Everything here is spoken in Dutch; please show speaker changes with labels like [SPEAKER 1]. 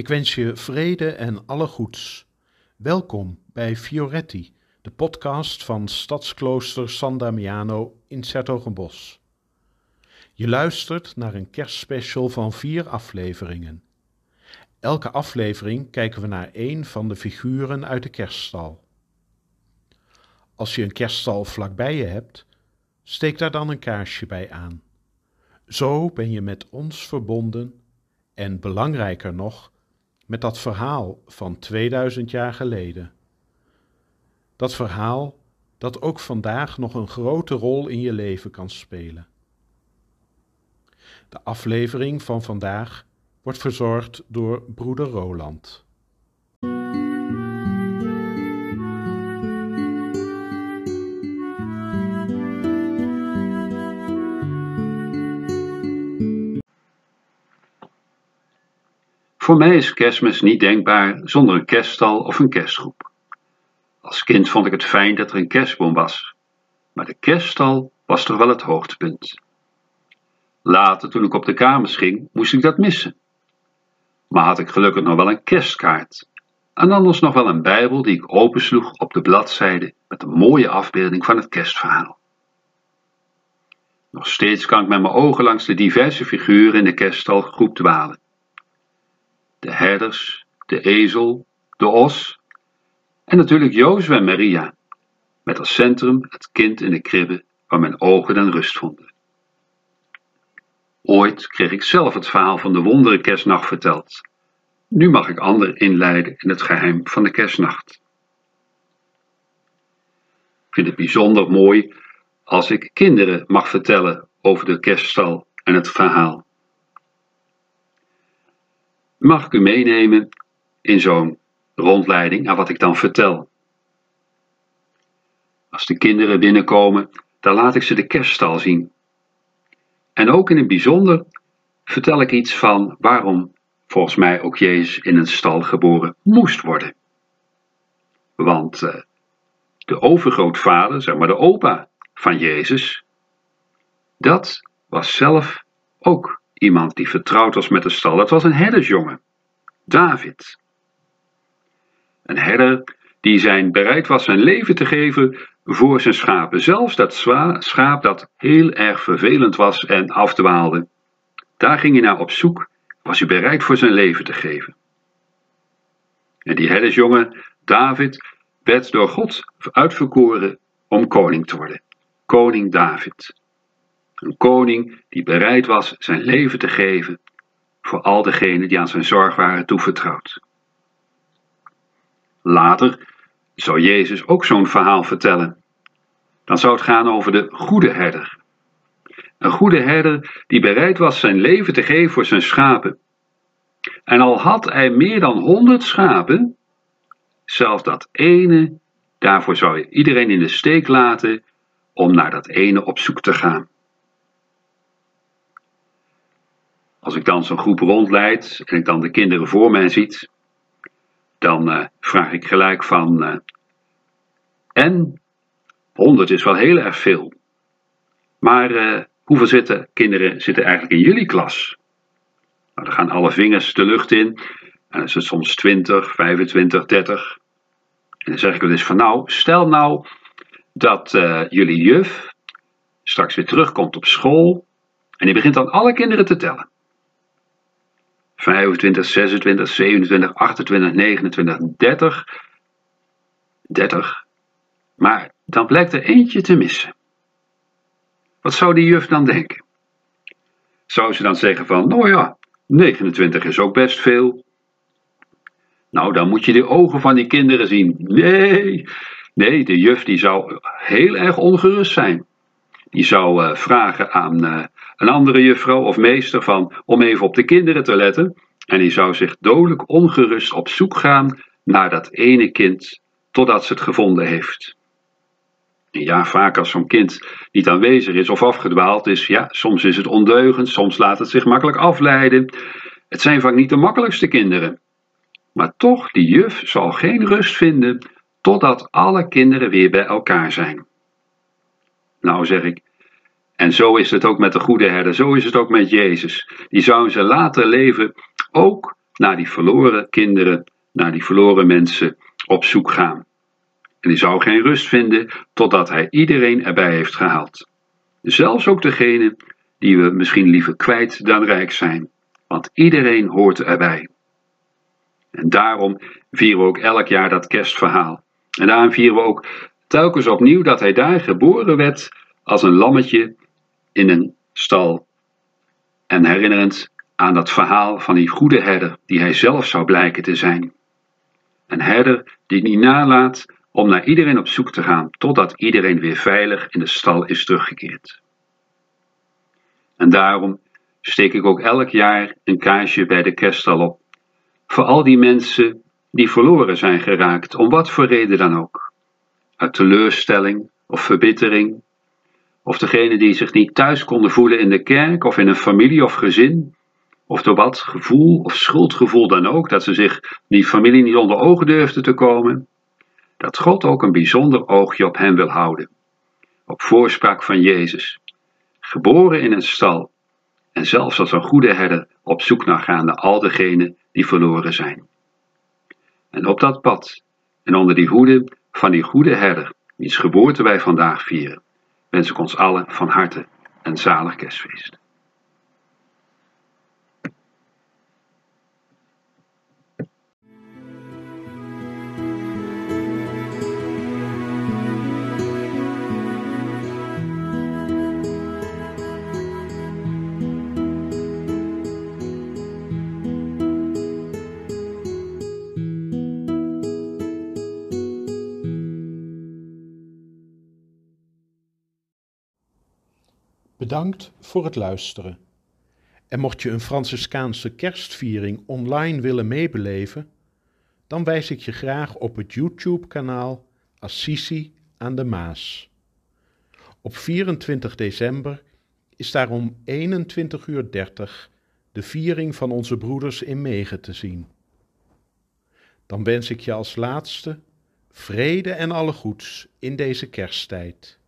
[SPEAKER 1] Ik wens je vrede en alle goeds. Welkom bij Fioretti, de podcast van Stadsklooster San Damiano in Sertogenbos. Je luistert naar een kerstspecial van vier afleveringen. Elke aflevering kijken we naar één van de figuren uit de kerststal. Als je een kerststal vlakbij je hebt, steek daar dan een kaarsje bij aan. Zo ben je met ons verbonden en belangrijker nog, met dat verhaal van 2000 jaar geleden. Dat verhaal dat ook vandaag nog een grote rol in je leven kan spelen. De aflevering van vandaag wordt verzorgd door broeder Roland.
[SPEAKER 2] Voor mij is kerstmis niet denkbaar zonder een kerststal of een kerstgroep. Als kind vond ik het fijn dat er een kerstboom was, maar de kerststal was toch wel het hoogtepunt. Later, toen ik op de kamers ging, moest ik dat missen. Maar had ik gelukkig nog wel een kerstkaart en anders nog wel een Bijbel die ik opensloeg op de bladzijde met een mooie afbeelding van het kerstverhaal. Nog steeds kan ik met mijn ogen langs de diverse figuren in de kerststalgroep dwalen de herders, de ezel, de os en natuurlijk Jozef en Maria, met als centrum het kind in de kribbe waar mijn ogen dan rust vonden. Ooit kreeg ik zelf het verhaal van de wondere kerstnacht verteld. Nu mag ik anderen inleiden in het geheim van de kerstnacht. Ik vind het bijzonder mooi als ik kinderen mag vertellen over de kerststal en het verhaal mag ik u meenemen in zo'n rondleiding aan wat ik dan vertel. Als de kinderen binnenkomen, dan laat ik ze de kerststal zien. En ook in het bijzonder vertel ik iets van waarom volgens mij ook Jezus in een stal geboren moest worden. Want uh, de overgrootvader, zeg maar de opa van Jezus, dat was zelf ook Iemand die vertrouwd was met de stal. Dat was een herdersjongen, David. Een herder die zijn bereid was zijn leven te geven voor zijn schapen. Zelfs dat schaap dat heel erg vervelend was en afdwaalde. Daar ging hij naar op zoek, was hij bereid voor zijn leven te geven. En die herdersjongen, David, werd door God uitverkoren om koning te worden. Koning David. Een koning die bereid was zijn leven te geven voor al degenen die aan zijn zorg waren toevertrouwd. Later zou Jezus ook zo'n verhaal vertellen. Dan zou het gaan over de goede herder. Een goede herder die bereid was zijn leven te geven voor zijn schapen. En al had hij meer dan honderd schapen, zelfs dat ene, daarvoor zou hij iedereen in de steek laten om naar dat ene op zoek te gaan. Als ik dan zo'n groep rondleid en ik dan de kinderen voor mij ziet, dan uh, vraag ik gelijk van, uh, en 100 is wel heel erg veel. Maar uh, hoeveel zitten, kinderen zitten eigenlijk in jullie klas? Nou, dan gaan alle vingers de lucht in. En dan is het soms 20, 25, 30. En dan zeg ik wel eens van nou, stel nou dat jullie juf straks weer terugkomt op school. En die begint dan alle kinderen te tellen. 25, 26, 27, 28, 29, 30. 30. Maar dan blijkt er eentje te missen. Wat zou die juf dan denken? Zou ze dan zeggen van, nou ja, 29 is ook best veel. Nou, dan moet je de ogen van die kinderen zien. Nee, nee, de juf die zou heel erg ongerust zijn. Die zou uh, vragen aan uh, een andere juffrouw of meester van, om even op de kinderen te letten. En die zou zich dodelijk ongerust op zoek gaan naar dat ene kind totdat ze het gevonden heeft. Ja, vaak als zo'n kind niet aanwezig is of afgedwaald is, ja, soms is het ondeugend, soms laat het zich makkelijk afleiden. Het zijn vaak niet de makkelijkste kinderen. Maar toch, die juf zal geen rust vinden totdat alle kinderen weer bij elkaar zijn. Nou zeg ik, en zo is het ook met de goede herder, zo is het ook met Jezus. Die zou in zijn later leven ook naar die verloren kinderen, naar die verloren mensen op zoek gaan. En hij zou geen rust vinden totdat hij iedereen erbij heeft gehaald. Zelfs ook degene die we misschien liever kwijt dan rijk zijn, want iedereen hoort erbij. En daarom vieren we ook elk jaar dat kerstverhaal. En daarom vieren we ook telkens opnieuw dat hij daar geboren werd als een lammetje in een stal. En herinnerend aan dat verhaal van die goede herder die hij zelf zou blijken te zijn. Een herder die niet nalaat om naar iedereen op zoek te gaan totdat iedereen weer veilig in de stal is teruggekeerd. En daarom steek ik ook elk jaar een kaarsje bij de kerststal op. Voor al die mensen die verloren zijn geraakt, om wat voor reden dan ook. Uit teleurstelling of verbittering. Of degene die zich niet thuis konden voelen in de kerk of in een familie of gezin. Of door wat gevoel of schuldgevoel dan ook, dat ze zich die familie niet onder ogen durfden te komen. Dat God ook een bijzonder oogje op hen wil houden. Op voorspraak van Jezus. Geboren in een stal. En zelfs als een goede herder op zoek naar gaan naar al degenen die verloren zijn. En op dat pad en onder die hoede van die goede herder, wiens geboorte wij vandaag vieren, wens ik ons allen van harte een zalig kerstfeest.
[SPEAKER 1] Bedankt voor het luisteren. En mocht je een Franciscaanse kerstviering online willen meebeleven, dan wijs ik je graag op het YouTube-kanaal Assisi aan de Maas. Op 24 december is daar om 21.30 uur de viering van onze broeders in Megen te zien. Dan wens ik je als laatste vrede en alle goeds in deze kersttijd.